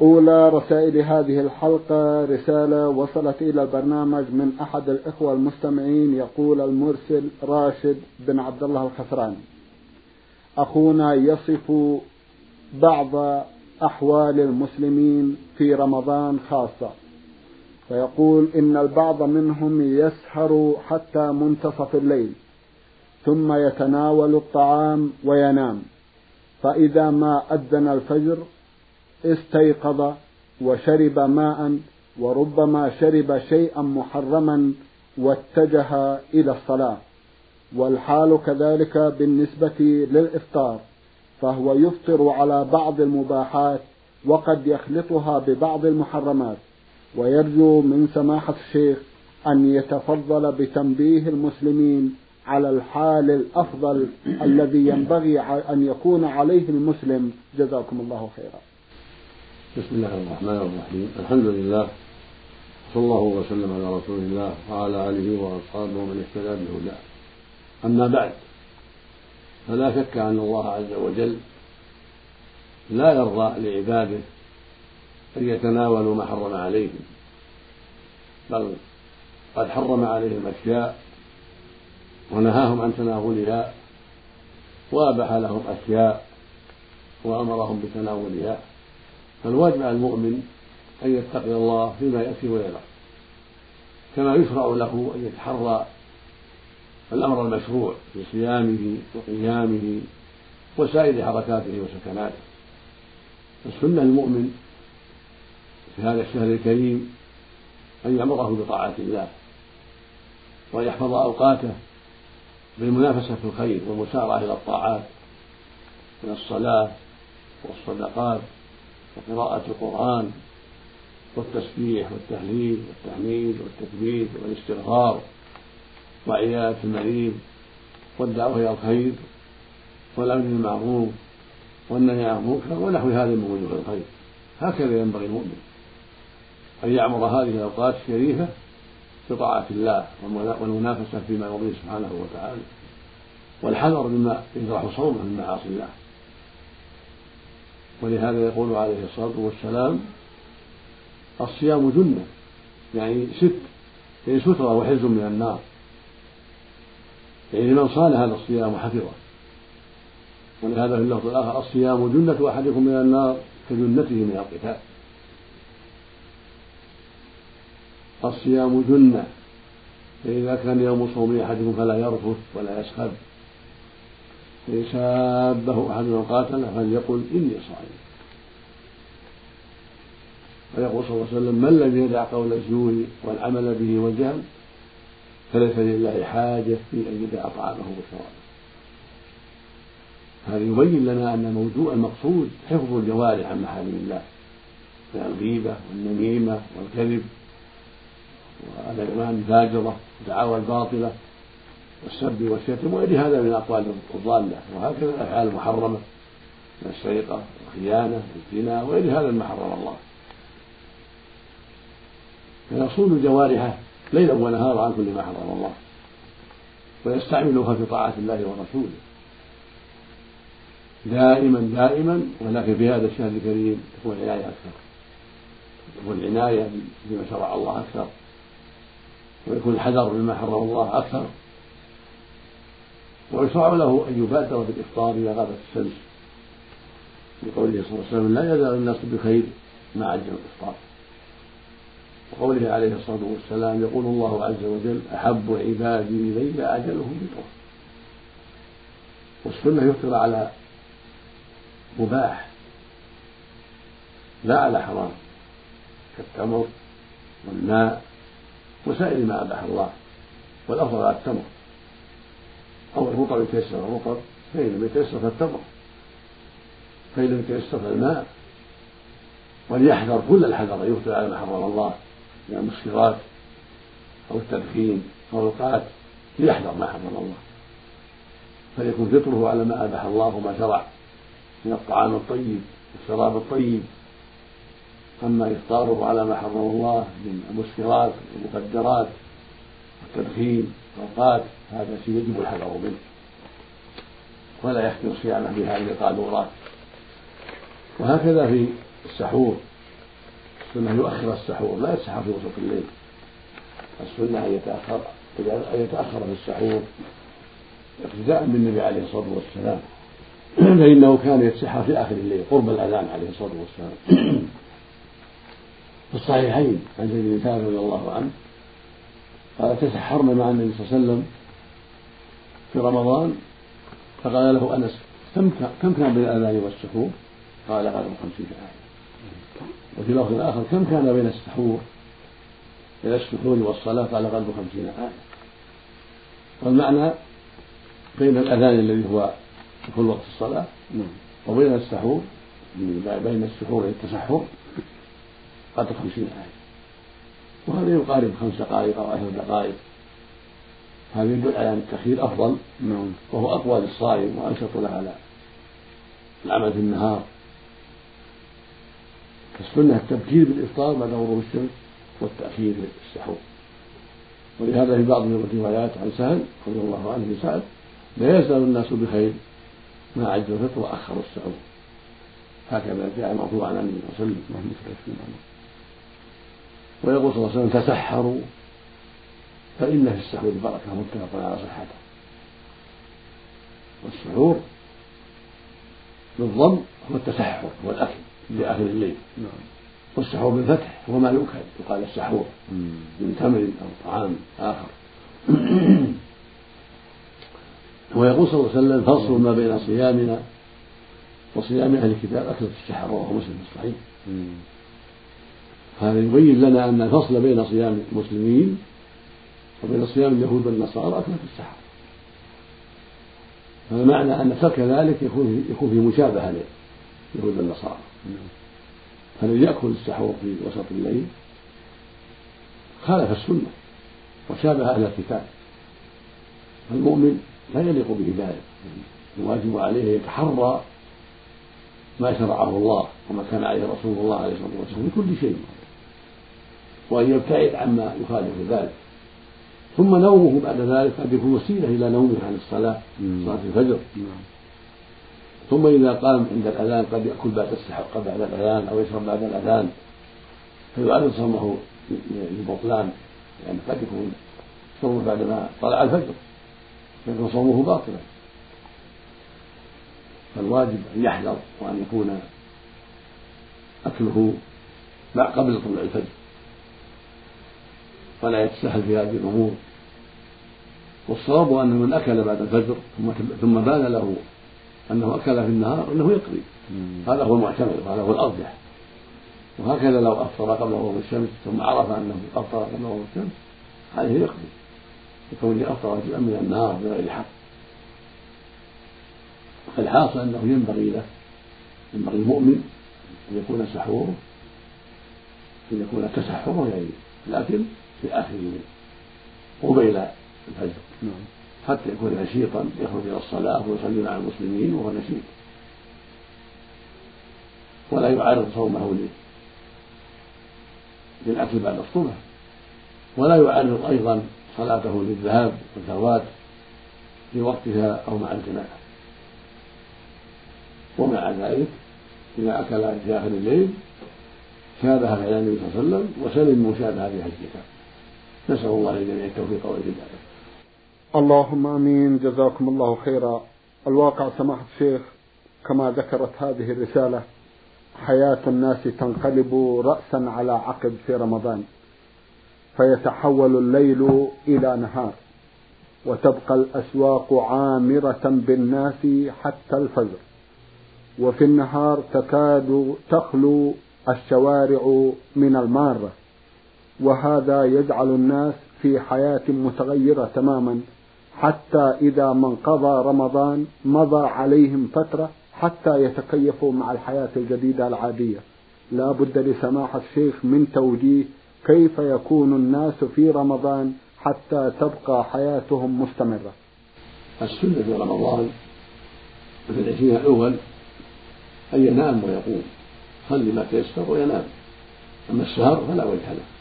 أولى رسائل هذه الحلقة رسالة وصلت إلى البرنامج من أحد الإخوة المستمعين يقول المرسل راشد بن عبد الله الخسراني. أخونا يصف بعض أحوال المسلمين في رمضان خاصة. فيقول إن البعض منهم يسهر حتى منتصف الليل ثم يتناول الطعام وينام. فإذا ما أذن الفجر استيقظ وشرب ماء وربما شرب شيئا محرما واتجه إلى الصلاة. والحال كذلك بالنسبة للإفطار فهو يفطر على بعض المباحات وقد يخلطها ببعض المحرمات. ويرجو من سماحة الشيخ أن يتفضل بتنبيه المسلمين على الحال الأفضل الذي ينبغي أن يكون عليه المسلم. جزاكم الله خيرا. بسم الله الرحمن الرحيم. الحمد لله صلى الله وسلم على رسول الله وعلى آله وأصحابه ومن اهتدى بهداه. أما بعد فلا شك أن الله عز وجل لا يرضى لعباده أن يتناولوا ما حرم عليهم بل قد حرم عليهم أشياء ونهاهم عن تناولها وابح لهم أشياء وأمرهم بتناولها. فالواجب على المؤمن أن يتقي الله فيما يأتي ويذر كما يشرع له أن يتحرى الأمر المشروع في صيامه وقيامه وسائر حركاته وسكناته. السنة المؤمن في هذا الشهر الكريم أن يأمره بطاعة الله وأن يحفظ أوقاته بالمنافسة في الخير والمسارعة إلى الطاعات من الصلاة والصدقات وقراءة القرآن والتسبيح والتهليل والتحميد والتكبير والاستغفار وعيادة المريض والدعوة إلى الخير والأمر بالمعروف والنهي عن المنكر ونحو هذا من وجوه الخير. هكذا ينبغي المؤمن أن يعمر هذه الأوقات الشريفة بطاعة الله والمنافسة فيما يرضيه سبحانه وتعالى والحذر مما يجرح صومه من معاصي الله. ولهذا يقول عليه الصلاة والسلام الصيام جنة يعني ست يعني سترة وحز من النار. يعني من صان هذا الصيام وحفظه ولهذا في اللفظ الآخر الصيام جنة أحدكم من النار كجنته من القتال. الصيام جنة فإذا كان يوم صوم أحدكم فلا يرفث ولا يسخب سابه أحد من فليقل إني صائم. ويقول صلى الله عليه وسلم من لم يدع قول الزور والعمل به والجهل فليس لله حاجة في أن يدع طعامه وشرابه. هذا يبين لنا أن موضوع المقصود حفظ الجوارح عن محارم الله من الغيبة والنميمة والكذب والأيمان الفاجرة والدعاوى الباطلة. والسب والشتم وغير هذا من الأقوال الضالة. وهكذا الأفعال المحرمة من السرقة والخيانة والزنا وغير هذا مما حرم الله. فيصون جوارحه ليلا ونهارا عن كل ما حرم الله. ويستعملها في طاعة الله ورسوله. دائما دائما ولكن في هذا الشهر الكريم تكون العناية أكثر. تكون العناية بما شرع الله أكثر. ويكون الحذر مما حرم الله أكثر. ويشرع له أن يبادر بالإفطار إذا غابت الشمس. لقوله صلى الله عليه وسلم لا يزال الناس بخير ما عجل الإفطار. وقوله عليه الصلاة والسلام يقول الله عز وجل أحب عبادي إلي أجلهم بطر والسنة يفطر على مباح لا على حرام كالتمر والماء وسائر ما أباح الله والأفضل على التمر. أو الرطب يتيسر. الرطب فإن لم يتيسر فالتمر فإن لم يتيسر فالماء. وليحذر كل الحذر يفطر على ما حرم الله من المسكرات أو التدخين أو القات ليحذر ما حرم الله. فليكن فطره على ما أباح الله وما شرع من الطعام الطيب والشراب الطيب. أما إفطاره على ما حرم الله من المسكرات والمخدرات والتدخين والقات هذا شيء يجب الحذر منه. ولا يختم صيامه بهذه القاذورات وهكذا في السحور. السنة يؤخر السحور لا يتسحر في وسط الليل. السنة أن يتأخر أن يتأخر في السحور اقتداء بالنبي عليه الصلاة والسلام. فإنه كان يتسحر في آخر الليل قرب الأذان عليه الصلاة والسلام. في الصحيحين عن بن ثابت رضي الله عنه قال تسحرنا مع النبي صلى الله عليه وسلم في رمضان؟ فقال له أنس كم كم كان بين الأذان والسحور؟ قال قدر خمسين آية وفي لفظ آخر كم كان بين السحور؟ بين السحور والصلاة قال قلب خمسين آية. والمعنى بين الأذان الذي هو دخول وقت الصلاة نعم. وبين السحور بين السحور والتسحر قدر خمسين آية. وهذا يقارب خمس دقائق أو عشر دقائق. هذا يدل على أن التأخير أفضل نعم وهو أقوى للصائم وأنشط له على العمل في النهار. فالسنة التبكير بالإفطار بعد غروب الشمس والتأخير في السحور ولهذا في بعض الروايات عن سهل رضي الله عنه في سعد لا يزال الناس بخير ما عجل الفطر وأخروا السحور. هكذا جاء مرفوعا عن النبي صلى الله عليه وسلم. ويقول صلى الله عليه وسلم تسحروا فإن في السحور بركة متفق على صحته والسحور بالضم هو التسحر هو الأكل في آخر الليل. نعم. والسحور بالفتح هو ما يؤكل يقال السحور. من تمر أو طعام آخر. ويقول صلى الله عليه وسلم فصل ما بين صيامنا وصيام أهل الكتاب أكلة السحر رواه مسلم في الصحيح. هذا يبين لنا أن الفصل بين صيام المسلمين وبين صيام اليهود والنصارى أكلة السحر هذا معنى أن ترك ذلك يكون يكون في مشابهة لليهود والنصارى. فالذي يأكل السحور في وسط الليل. خالف السنة وشابه أهل الكتاب. المؤمن لا يليق به ذلك. الواجب عليه أن يتحرى ما شرعه الله وما كان عليه رسول الله عليه الصلاة والسلام في كل شيء. وأن يبتعد عما يخالف ذلك. ثم نومه بعد ذلك قد يكون وسيلة إلى نومه عن الصلاة صلاة الفجر. ثم إذا قام عند الأذان قد يأكل بعد السحر بعد الأذان أو يشرب بعد الأذان. فيعرض صومه للبطلان يعني قد يكون صومه بعدما طلع الفجر فيكون صومه باطلا. فالواجب أن يحذر وأن يكون أكله قبل طلوع الفجر. ولا يتساهل في هذه الأمور. والصواب أن من أكل بعد الفجر ثم ثم بان له أنه أكل في النهار أنه يقضي. هذا هو المعتمد وهذا هو الأرجح. وهكذا لو أفطر قبل غروب الشمس ثم عرف أنه أفطر قبل غروب الشمس عليه يقضي. لكونه أفطر جزءا من النهار بغير حق. فالحاصل أنه ينبغي له ينبغي المؤمن أن يكون سحوره أن يكون تسحره يعني. لكن في آخر الليل. قبيل الفجر. نعم. حتى يكون نشيطا يخرج إلى الصلاة ويصلي مع المسلمين وهو نشيط. ولا يعرض صومه للأكل بعد الصبح ولا يعرض أيضا صلاته للذهاب والفوات في وقتها أو مع الجماعة ومع ذلك إذا أكل في آخر الليل شابه فعل النبي صلى الله عليه وسلم وسلم مشابهة في حجته نسأل الله للجميع التوفيق والهداية اللهم آمين. جزاكم الله خيرا. الواقع سماحة الشيخ كما ذكرت هذه الرسالة حياة الناس تنقلب رأسا على عقب في رمضان فيتحول الليل إلى نهار وتبقى الأسواق عامرة بالناس حتى الفجر وفي النهار تكاد تخلو الشوارع من المارة. وهذا يجعل الناس في حياة متغيرة تماما حتى إذا ما انقضى رمضان مضى عليهم فترة حتى يتكيفوا مع الحياة الجديدة العادية. لا بد لسماحة الشيخ من توجيه كيف يكون الناس في رمضان حتى تبقى حياتهم مستمرة. السنة في رمضان في العشرين الأول أن ينام ويقوم يصلي ما تيسر وينام أما السهر فلا وجه له.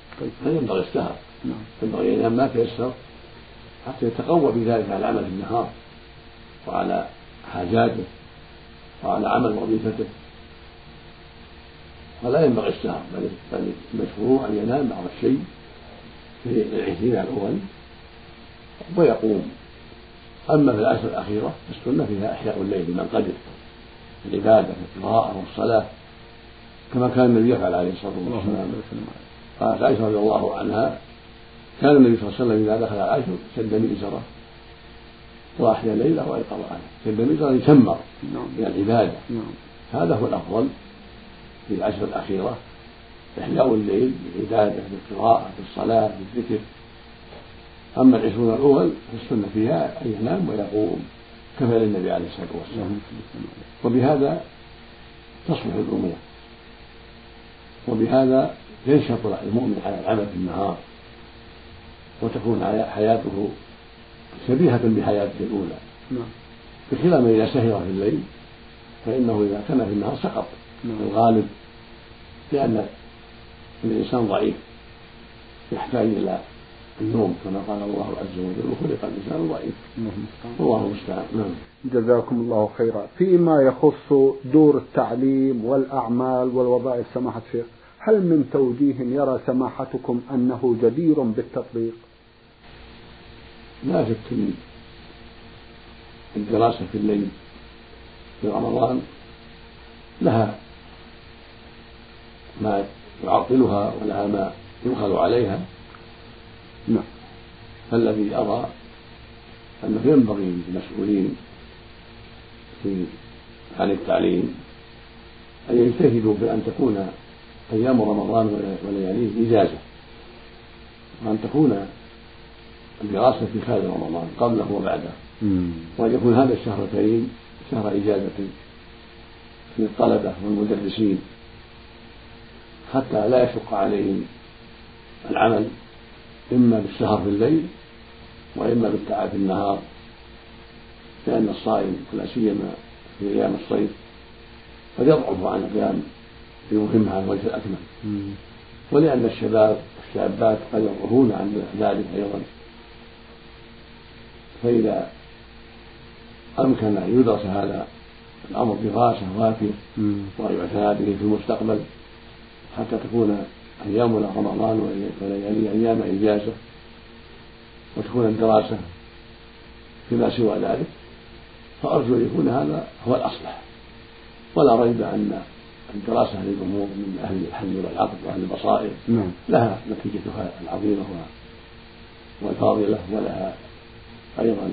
لا ينبغي السهر. ينبغي أن ينام ما تيسر حتى يتقوى بذلك على عمل النهار وعلى حاجاته وعلى عمل وظيفته. ولا ينبغي السهر بل المشروع أن ينام بعض الشيء في العشرين الأول ويقوم. أما في العشر الأخيرة فالسنة فيها إحياء الليل لمن قدر العبادة في القراءة والصلاة كما كان النبي يفعل عليه الصلاة والسلام. قالت عائشة رضي الله عنها كان النبي صلى الله عليه وسلم إذا دخل العشر شد مئزره وأحيا الليلة وأيقظ عنه شد مئزره يشمر نعم. من العبادة. نعم. هذا هو الأفضل في العشر الأخيرة. إحياء الليل بالعبادة بالقراءة بالصلاة بالذكر. أما العشرون الأول فالسنة فيها أن ينام ويقوم كفى للنبي عليه الصلاة والسلام. وبهذا تصلح الأمور. وبهذا ينشط المؤمن على العمل في النهار وتكون حياته شبيهة بحياته الأولى. نعم. بخلاف إذا سهر في الليل فإنه إذا كان في النهار سقط. نعم. الغالب لأن الإنسان ضعيف يحتاج إلى النوم كما قال الله عز وجل وخلق الإنسان ضعيف. والله المستعان. نعم. جزاكم الله خيرا. فيما يخص دور التعليم والأعمال والوظائف سماحة الشيخ. هل من توجيه يرى سماحتكم أنه جدير بالتطبيق؟ لا شك إن الدراسة في الليل في رمضان لها ما يعطلها ولها ما يؤخذ عليها. نعم. فالذي أرى أنه ينبغي للمسؤولين في عن التعليم أن يجتهدوا بأن تكون أيام رمضان ولياليه إجازة. وأن تكون الدراسة في خارج رمضان قبله وبعده. وأن يكون هذا الشهر الكريم شهر إجازة للطلبة والمدرسين. حتى لا يشق عليهم العمل إما بالسهر في الليل وإما بالتعب في النهار. لأن الصائم لا سيما في أيام الصيف قد يضعف عن القيام بمهمة على الوجه الأكمل ولأن الشباب والشابات قد يضعفون عن ذلك أيضا. فإذا أمكن أن يدرس هذا الأمر دراسة وافية وأن يعتنى به في المستقبل حتى تكون أيامنا رمضان وليالي أيام إجازة وتكون الدراسة فيما سوى ذلك فأرجو أن يكون هذا هو الأصلح. ولا ريب أن الدراسة للأمور من أهل الحل والعقد وأهل البصائر. نعم. لها نتيجتها العظيمة والفاضلة ولها أيضا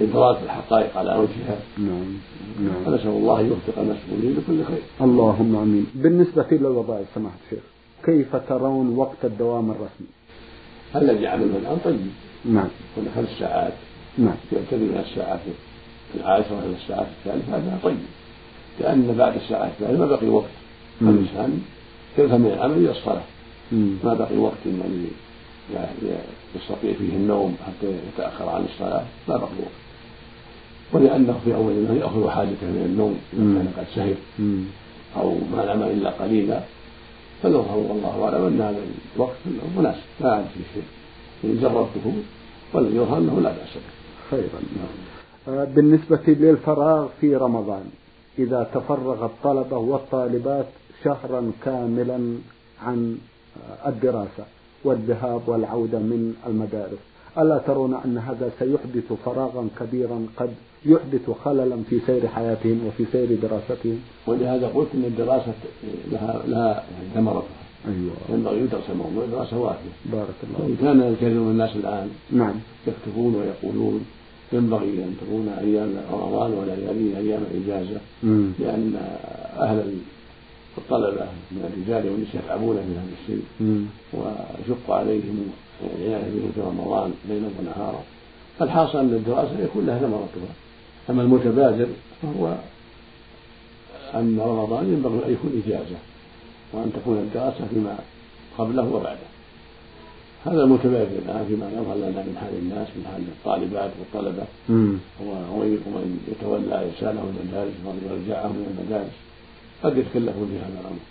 إدراك الحقائق على وجهها. نعم. نعم. فنسأل الله أن يوفق المسؤولين لكل خير. اللهم آمين. بالنسبة للوظائف سماحة الشيخ كيف ترون وقت الدوام الرسمي؟ الذي عمله الآن طيب؟ نعم. كل خمس ساعات. نعم. يعتدي من الساعات العاشرة إلى الساعات الثالثة هذا طيب. لأن بعد الساعة الثالثة ما بقي وقت. الإنسان يذهب من العمل إلى الصلاة ما بقي وقت يعني يستطيع فيه النوم حتى يتأخر عن الصلاة. ما بقي وقت. ولأنه في أول النهار يأخذ حاجته من النوم إذا كان قد سهر أو ما نام إلا قليلا. فالأظهر والله أعلم أن هذا الوقت مناسب. لا أعرف فيه شيء. إن جربته والذي يظهر أنه لا بأس به. خيرا. نعم. بالنسبة للفراغ في رمضان. إذا تفرغ الطلبة والطالبات شهرا كاملا عن الدراسة والذهاب والعودة من المدارس. ألا ترون أن هذا سيحدث فراغا كبيرا قد يحدث خللا في سير حياتهم وفي سير دراستهم؟ ولهذا قلت أن الدراسة لها لها ثمرتها أيوة. ينبغي يدرس الموضوع دراسة وافية بارك الله وإن كان الكثير من الناس الآن نعم. يكتبون ويقولون ينبغي أن تكون أيام رمضان ولياليه أيام الإجازة مم. لأن أهل الطلبة من الرجال والنساء يتعبون في هذا الشيء مم. ويشق عليهم العناية بهم في رمضان ليلا ونهارا الحاصل أن الدراسة يكون لها ثمرتها أما المتبادر فهو أن رمضان ينبغي أن يكون إجازة وأن تكون الدراسة فيما قبله وبعده هذا المتبادر الآن فيما يظهر لنا من حال الناس من حال الطالبات والطلبة. ومن يتولى إرسالهم المدارس وإرجاعهم من المدارس قد يتكلفون في هذا الأمر.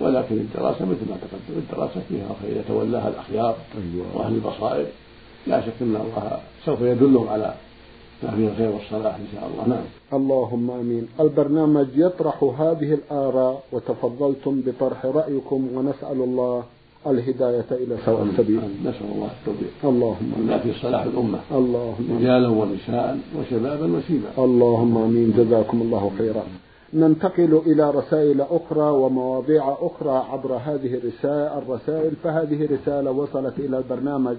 ولكن الدراسة مثل ما تقدم الدراسة فيها خير. يتولاها الأخيار أيوة. وأهل البصائر لا شك أن الله سوف يدلهم على ما فيه الخير والصلاح إن شاء الله. نعم. اللهم آمين. البرنامج يطرح هذه الآراء وتفضلتم بطرح رأيكم ونسأل الله الهداية إلى سواء السبيل. نسأل الله التوفيق اللهم. ولا في صلاح الأمة اللهم. رجالا ونساء وشبابا وشيبا اللهم آمين جزاكم الله خيرا. ننتقل إلى رسائل أخرى ومواضيع أخرى عبر هذه الرسائل فهذه رسالة وصلت إلى البرنامج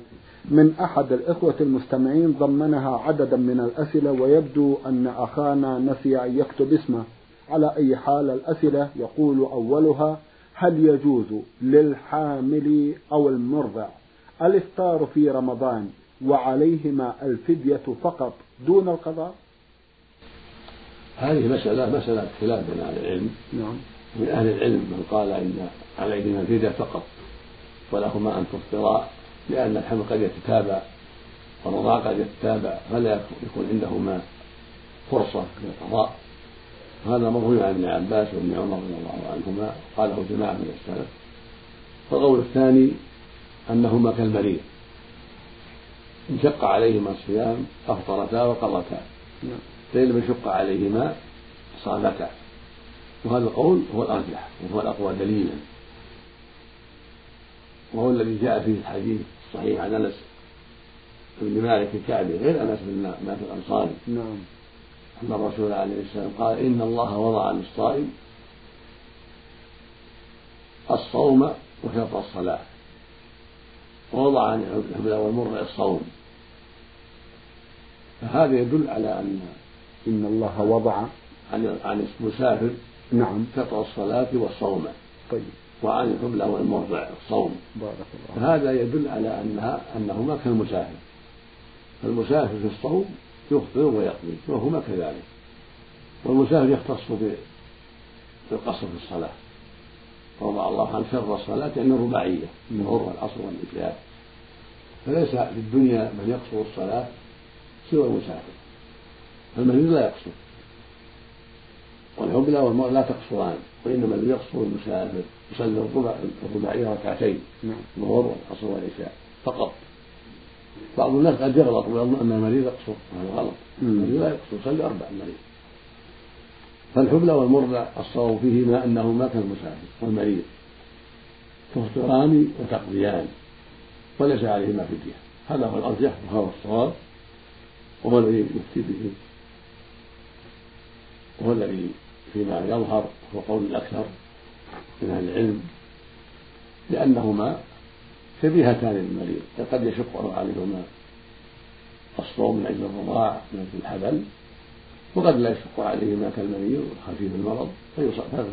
من أحد الإخوة المستمعين ضمنها عددا من الأسئلة ويبدو أن أخانا نسي أن يكتب اسمه. على أي حال الأسئلة يقول أولها هل يجوز للحامل أو المرضع الإفطار في رمضان وعليهما الفدية فقط دون القضاء؟ هذه مسألة مسألة خلاف بين أهل العلم. نعم. من أهل العلم من قال إن عليهما الفدية فقط ولهما أن تفطرا لأن الحمل قد يتتابع والرضاع قد يتتابع فلا يكون عندهما فرصة للقضاء. هذا مروي عن ابن عباس وابن عمر رضي الله عنهما قاله جماعة من السلف. والقول الثاني أنهما كالمريض. إن شق عليهما الصيام أفطرتا وقضتا نعم. فإن لم يشق عليهما صامتا. وهذا القول هو الأرجح وهو الأقوى دليلا. وهو الذي جاء فيه الحديث الصحيح عن أنس بن مالك الكعبي غير أنس بن مالك الأنصاري. نعم. أن الرسول عليه السلام قال إن الله وضع عن الصائم الصوم وشرط الصلاة ووضع عن الحبل والمرضع الصوم. فهذا يدل على أن إن الله وضع عن عن المسافر نعم. شرط الصلاة والصوم. طيب. وعن الحبلى والمرضع الصوم. بارك الله فهذا يدل على أنها أنهما كالمسافر. فالمسافر في الصوم يفطر ويقضي وهما كذلك. والمسافر يختص بالقصر في الصلاة. وضع الله عن شر الصلاة يعني الرباعية الظهر والعصر والعشاء فليس في الدنيا من يقصر الصلاة سوى المسافر فالمريض لا يقصر. والحبلى والمرء لا تقصران. وإنما الذي يقصر المسافر يصلي الرباعية ركعتين نعم. الظهر والعصر والعشاء فقط. بعض الناس قد يغلط ويظن أن المريض يقصر. وهذا غلط. المريض لا يقصر يصلي أربع المريض فالحبلى والمرضع الصواب فيهما انهما كالمسافر والمريض تفطران وتقضيان وليس عليهما فدية. هذا هو الأرجح وهو الصواب وهو الذي يفتي به وهو الذي فيما يظهر هو قول الأكثر من أهل العلم لأنهما شبيهتان للمريض قد يشق عليهما الصوم من أجل الرضاع من أجل الحبل وقد لا يشق عليهما كالمريض خفيف المرض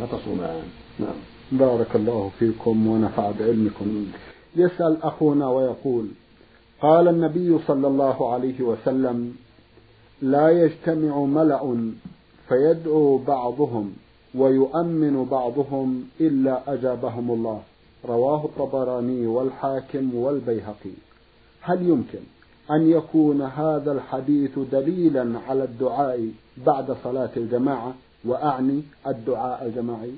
فتصومان نعم. بارك الله فيكم ونفع بعلمكم. يسأل أخونا ويقول قال النبي صلى الله عليه وسلم لا يجتمع ملأ فيدعو بعضهم ويؤمن بعضهم إلا أجابهم الله. رواه الطبراني والحاكم والبيهقي. هل يمكن أن يكون هذا الحديث دليلا على الدعاء بعد صلاة الجماعة وأعني الدعاء الجماعي؟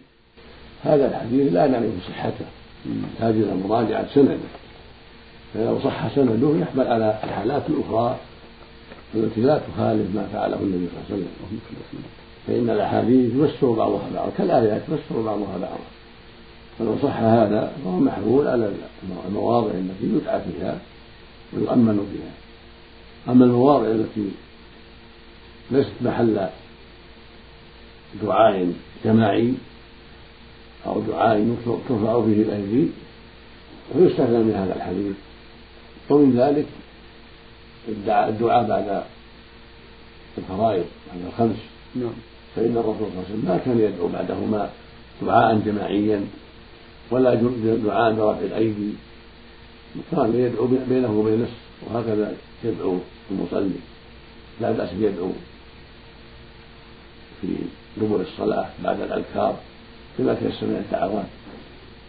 هذا الحديث لا نعرف صحته. إلى مراجعة سنده. فلو صح سنده يحمل على الحالات الأخرى التي لا تخالف ما فعله النبي صلى الله عليه وسلم. فإن الأحاديث يفسر بعضها بعضا كالآيات يفسر بعضها بعضا. فلو صح هذا فهو محمول على المواضع التي يدعى فيها ويؤمن بها. أما المواضع التي ليست محل دعاء جماعي أو دعاء ترفع فيه الأيدي ويستثنى من هذا الحديث ومن ذلك الدعاء بعد الفرائض بعد الخمس. نعم. فإن الرسول صلى الله عليه وسلم ما كان يدعو بعدهما دعاء جماعيا. ولا دعاء برفع الأيدي. كان يدعو بينه وبين نفسه وهكذا يدعو المصلي. لا بأس يدعو في دبر الصلاة بعد الأذكار بما تيسر من الدعوات.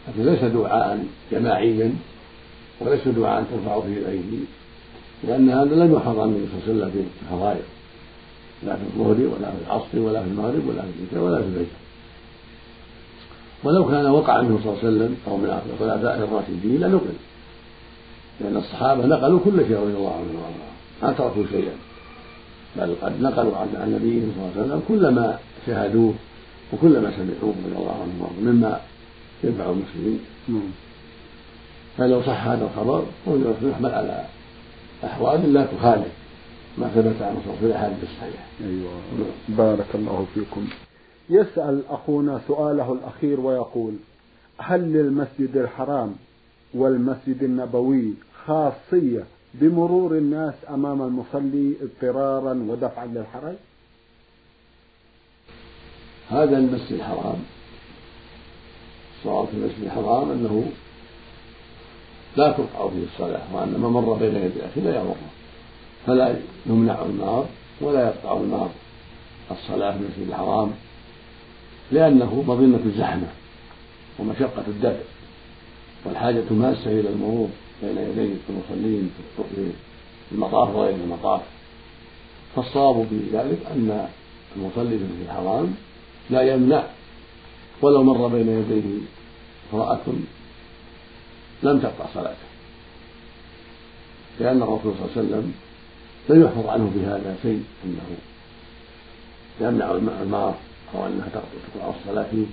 لكن ليس دعاء جماعيا وليس دعاء ترفع فيه الأيدي لأن هذا لم يحفظ عن النبي صلى الله عليه وسلم في الفضائل لا في الظهر ولا في العصر ولا في المغرب ولا في العشاء ولا في الفجر ولو كان وقع منه صلى الله عليه وسلم أو من الخلفاء الراشدين لنقل لأن الصحابة نقلوا كل شيء رضي الله عنهم وارضاهم ما تركوا شيئا بل قد نقلوا عن نبيهم صلى الله عليه وسلم كل ما شاهدوه وكل ما سمعوه رضي الله عنهم وارضاهم مما ينفع المسلمين نعم. فلو صح هذا الخبر فهو يحمل على أحوال لا تخالف ما ثبت عن الرسول في الأحاديث الصحيحة. أيوه بارك الله فيكم. يسأل أخونا سؤاله الأخير ويقول: هل للمسجد الحرام والمسجد النبوي خاصية بمرور الناس أمام المصلي اضطرارا ودفعا للحرج؟ هذا المسجد الحرام في المسجد الحرام أنه لا تقطع فيه الصلاة وأن من مر بين يدي أخيه لا يمر فلا يمنع النار ولا يقطع النار الصلاة في المسجد الحرام لأنه مظنة الزحمة ومشقة الدفع والحاجة ماسة إلى المرور بين يدي المصلين في المطاف وغير المطاف. فالصواب في ذلك أن المصلي في الحرام لا يمنع ولو مر بين يديه امرأة لم تقطع صلاته لأن الرسول صلى الله عليه وسلم لم يحفظ عنه في هذا شيء أنه يمنع المار أو أنها تقطع الصلاة فيه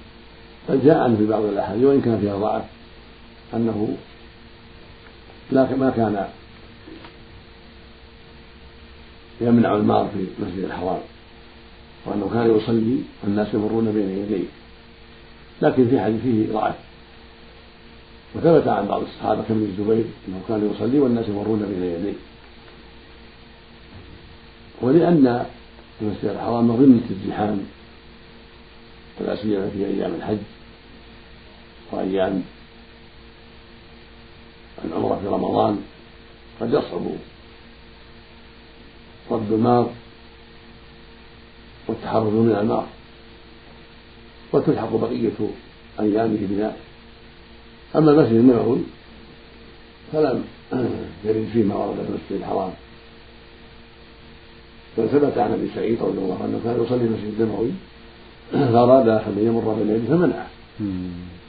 بل جاء عنه في بعض الأحاديث وإن كان فيها ضعف أنه لا ما كان يمنع المار في المسجد الحرام وأنه كان يصلي والناس يمرون بين يديه. لكن في حديثه ضعف. وثبت عن بعض الصحابة كابن الزبير أنه كان يصلي والناس يمرون بين يديه. ولأن المسجد الحرام مظنة الزحام ولا سيما في أيام الحج وأيام العمرة في رمضان قد يصعب رد النار والتحرز من النار وتلحق بقية أيامه بذلك أما المسجد النبوي فلم يرد فيه ما ورد في المسجد الحرام. بل ثبت عن أبي سعيد رضي الله عنه كان يصلي المسجد النبوي فاراد أحد ان يمر بين يديه فمنعه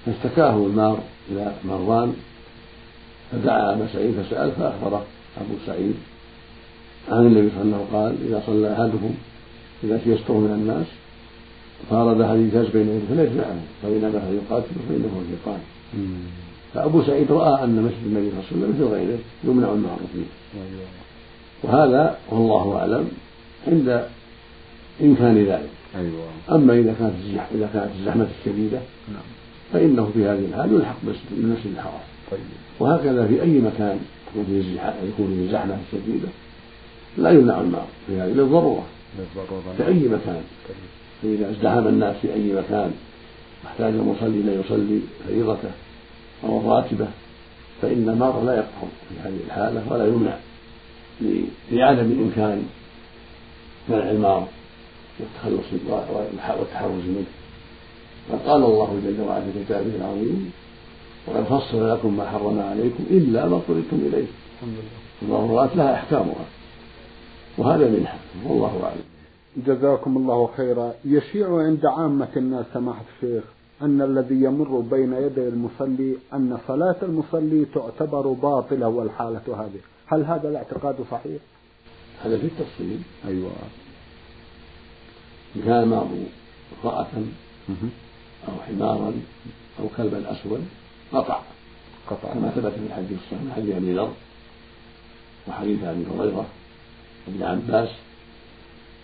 فاشتكاه النار إلى مروان فدعا أبا سعيد فسأل فاخبره أبو سعيد عن النبي صلى الله عليه وسلم قال إذا صلى أحدكم إذا تيسر من الناس فاراد احد يجاز بين يديه فليجمعه فإن ابى يقاتل فإنه الشيطان فأبو سعيد رأى أن مسجد النبي صلى الله عليه وسلم مثل غيره يمنع النار فيه. وهذا والله أعلم عند إمكان ذلك. أيوة. أما إذا كانت الزحمة إذا كانت الزحمة الشديدة نعم. فإنه في هذه الحال يلحق بالمسجد الحرام طيب. وهكذا في أي مكان يكون فيه يكون فيه زحمة شديدة لا يمنع النار في هذه للضرورة في أي مكان طيب. فإذا ازدحم الناس في أي مكان واحتاج المصلي إلى يصلي فريضته أو الراتبة فإن النار لا يقهر في هذه الحالة ولا يمنع لعدم إمكان منع المار والتخلص والتحرز منه. قد قال الله جل وعلا في كتابه العظيم وقد فصل لكم ما حرم عليكم إلا ما اضطررتم إليه. الضرورات لها أحكامها. وهذا منها والله أعلم. جزاكم الله خيرا. يشيع عند عامة الناس سماحة الشيخ أن الذي يمر بين يدي المصلي أن صلاة المصلي تعتبر باطلة والحالة هذه. هل هذا الاعتقاد صحيح؟ هذا في التفصيل. أيوة. إن كان معه امرأة أو حمارا أو كلبا أسود قطع. قطع. كما ثبت في الحديث الصحيح من حديث أبي ذر وحديث أبي هريرة وابن عباس.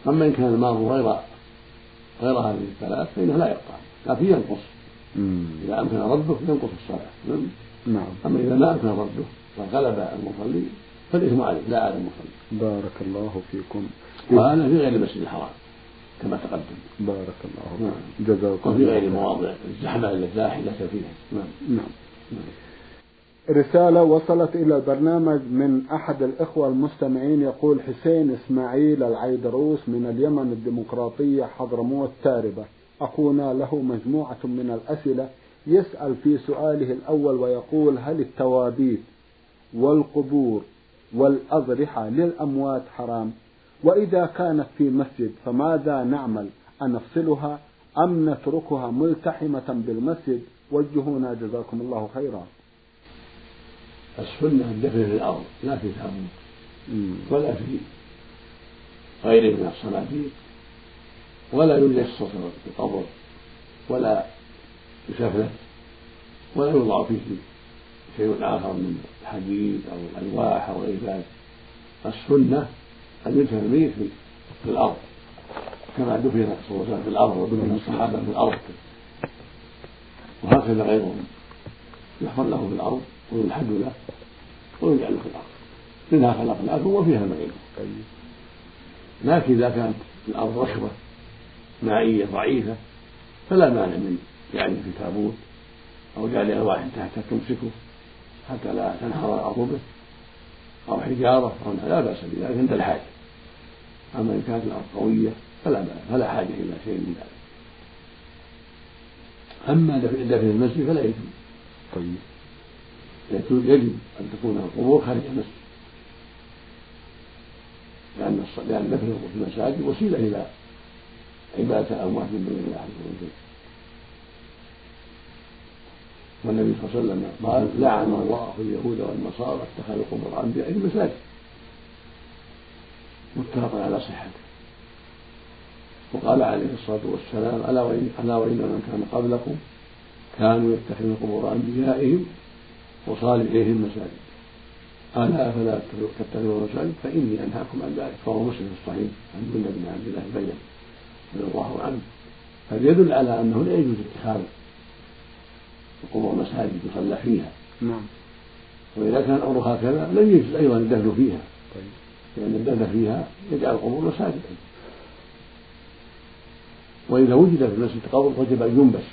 أما إن كان المار غير غير هذه الثلاث فإنه لا يقطع. لكن ينقص. إذا أمكن رده ينقص الصلاة. نعم. نعم. أما إذا ما أمكن رده وغلب المصلي فالإثم عليه لا على المصلي. بارك الله فيكم. وهذا في غير المسجد الحرام. كما تقدم. بارك الله نعم. جزاكم وفي غير المواضع الزحمة حيلة فيها. نعم. نعم, نعم. رسالة وصلت إلى البرنامج من أحد الإخوة المستمعين يقول حسين إسماعيل العيدروس من اليمن الديمقراطية حضرموت تاربة. أخونا له مجموعة من الأسئلة يسأل في سؤاله الأول ويقول هل التوابيت والقبور والأضرحة للأموات حرام؟ وإذا كانت في مسجد فماذا نعمل؟ أنفصلها أم نتركها ملتحمة بالمسجد؟ وجهونا جزاكم الله خيرا. السنة الدفن في الأرض لا في تابوت ولا في غيره من الصناديق ولا يجسس القبر. ولا يسفلت ولا يوضع فيه شيء آخر من الحديد أو الألواح أو غير ذلك. السنة أن يدفن الميت في الأرض؟ كما دفن صلى الله عليه وسلم في الأرض ودفن الصحابة في الأرض. وهكذا غيرهم. يحفر له في الأرض ويلحد له ويجعل في الأرض. منها خلقناكم وفيها نعيم لكن إذا كانت الأرض رشوة مائية ضعيفة فلا مانع من جعله في تابوت أو جعل ألواح تحت تمسكه حتى لا تنحر الأرض به أو حجارة أو لا بأس بذلك عند الحاجة أما إن كانت الأرض قوية فلا بأس فلا حاجة إلى شيء من ذلك. أما دفن المسجد فلا يجوز. طيب. يجب أن تكون القبور خارج المسجد. لأن لأن دفن في المساجد وسيلة إلى عبادة الأموات من دون الله عز وجل والنبي صلى الله عليه وسلم قال لعن الله اليهود والنصارى اتخذوا قبور أنبيائهم مساجد متفق على صحته. وقال عليه الصلاة والسلام ألا وإن ألا وإن من كان قبلكم كانوا يتخذون قبور أنبيائهم وصالحيهم مساجد. ألا فلا تتخذوا مساجد؟ فإني أنهاكم عن ذلك. فهو مسلم في الصحيح عن جند بن عبد الله البين رضي الله عنه. فيدل على أنه لا يجوز اتخاذ القبور مساجد يصلى فيها. نعم. وإذا كان الأمر هكذا لم يجوز أيضا الدفن فيها. طيب. لأن الدفن فيها يجعل القبور مساجد وإذا وجد في المسجد قبر وجب أن ينبش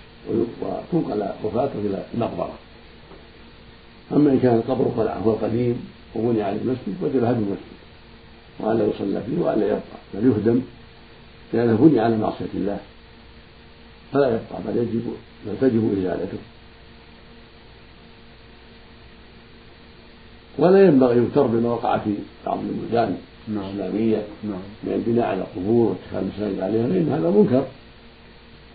وتنقل وفاته إلى المقبرة. أما إن كان القبر هو القديم وبني عليه المسجد وجب هدم المسجد. وألا يصلى فيه وألا يبقى. بل يهدم لأنه بني على معصية الله. فلا يبقى بل يجب بل تجب إزالته. ولا ينبغي يغتر بما وقع في بعض البلدان نعم. الإسلامية نعم. من البناء على القبور واتخاذ المساجد عليها فإن هذا منكر.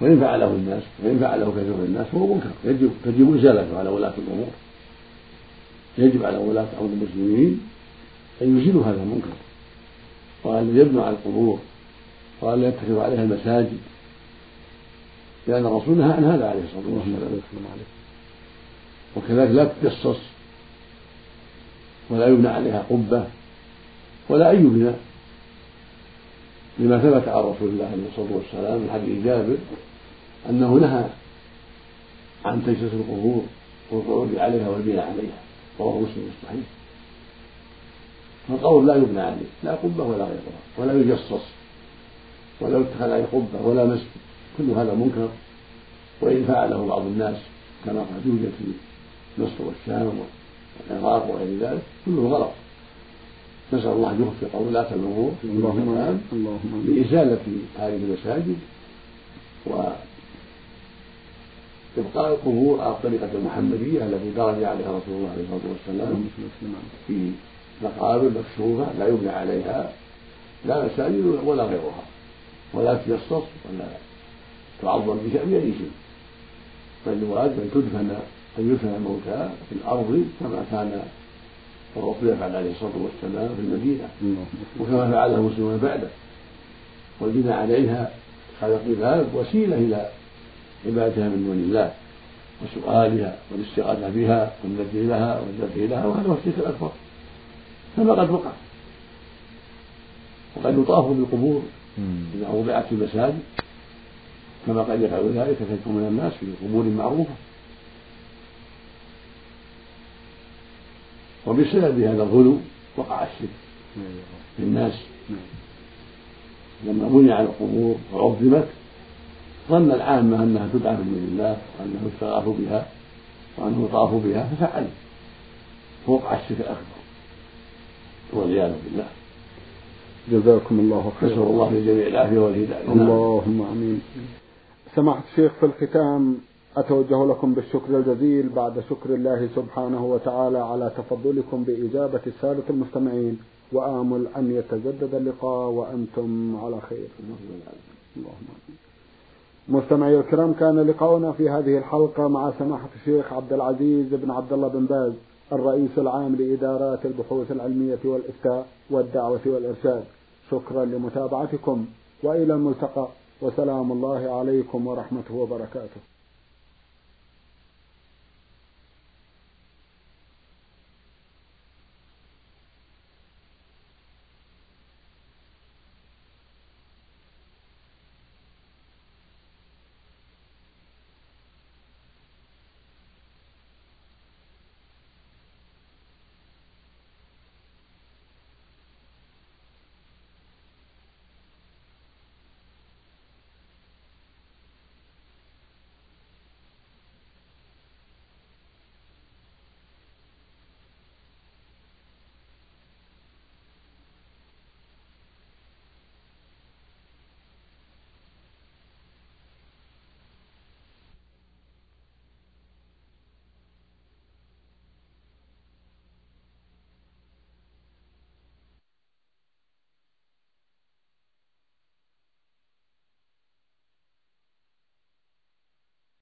وإن فعله الناس وإن فعله كثير من الناس فهو منكر. يجب تجب إزالته على ولاة الأمور. يجب على ولاة أمر المسلمين أن يزيلوا هذا المنكر. وأن يبنوا على القبور وأن يتخذوا عليها المساجد. لأن الرسول نهى عن هذا عليه الصلاة والسلام. وكذلك لا تجصص ولا يبنى عليها قبة ولا أي بناء لما ثبت عن رسول الله عليه الصلاة والسلام من حديث جابر أنه نهى عن تجسس القبور والقعود عليها والبناء عليها رواه مسلم الصحيح. فالقول لا يبنى عليه لا قبة ولا غيرها ولا يجصص ولا يتخذ عليه قبة ولا مسجد كل هذا منكر. وإن فعله بعض الناس كما قد يوجد في مصر والشام والعراق وغير ذلك كله غلط. نسأل الله أن يوفق ولاة الأمور اللهم اللهم لإزالة هذه المساجد إبقاء القبور على الطريقة المحمدية التي درج عليها رسول الله عليه الصلاة والسلام في مقابر مكشوفة لا يبنى عليها لا مساجد ولا غيرها ولا تجصص ولا تعظم بأي شيء بل أن تدفن أن يدفن الموتى في الأرض كما كان الرسول يفعل عليه الصلاة والسلام في المدينة. وكما فعله المسلمون بعده. والبناء عليها هذا القباب وسيلة إلى عبادتها من دون الله وسؤالها والاستغاثة بها والنذر لها والذبح لها وهذا هو الشرك الأكبر. كما قد وقع. وقد يطاف بالقبور إذا وضعت في المساجد. كما قد يفعل ذلك كثير من الناس في قبور معروفة. وبسبب هذا الغلو وقع الشرك في الناس. لما بني على القبور وعظمت ظن العامة أنها تدعى من دون الله وأنه يستغاث بها وأنه يطاف بها ففعل فوقع الشرك الأكبر. والعياذ بالله. جزاكم الله خيرا. نسأل الله للجميع العافية والهداية. نعم. اللهم آمين. سماحة الشيخ في الختام أتوجه لكم بالشكر الجزيل بعد شكر الله سبحانه وتعالى على تفضلكم بإجابة السادة المستمعين وآمل أن يتجدد اللقاء وأنتم على خير. اللهم مستمعي الكرام كان لقاؤنا في هذه الحلقة مع سماحة الشيخ عبد العزيز بن عبد الله بن باز الرئيس العام لإدارات البحوث العلمية والإفتاء والدعوة والإرشاد. شكرا لمتابعتكم وإلى الملتقى وسلام الله عليكم ورحمته وبركاته.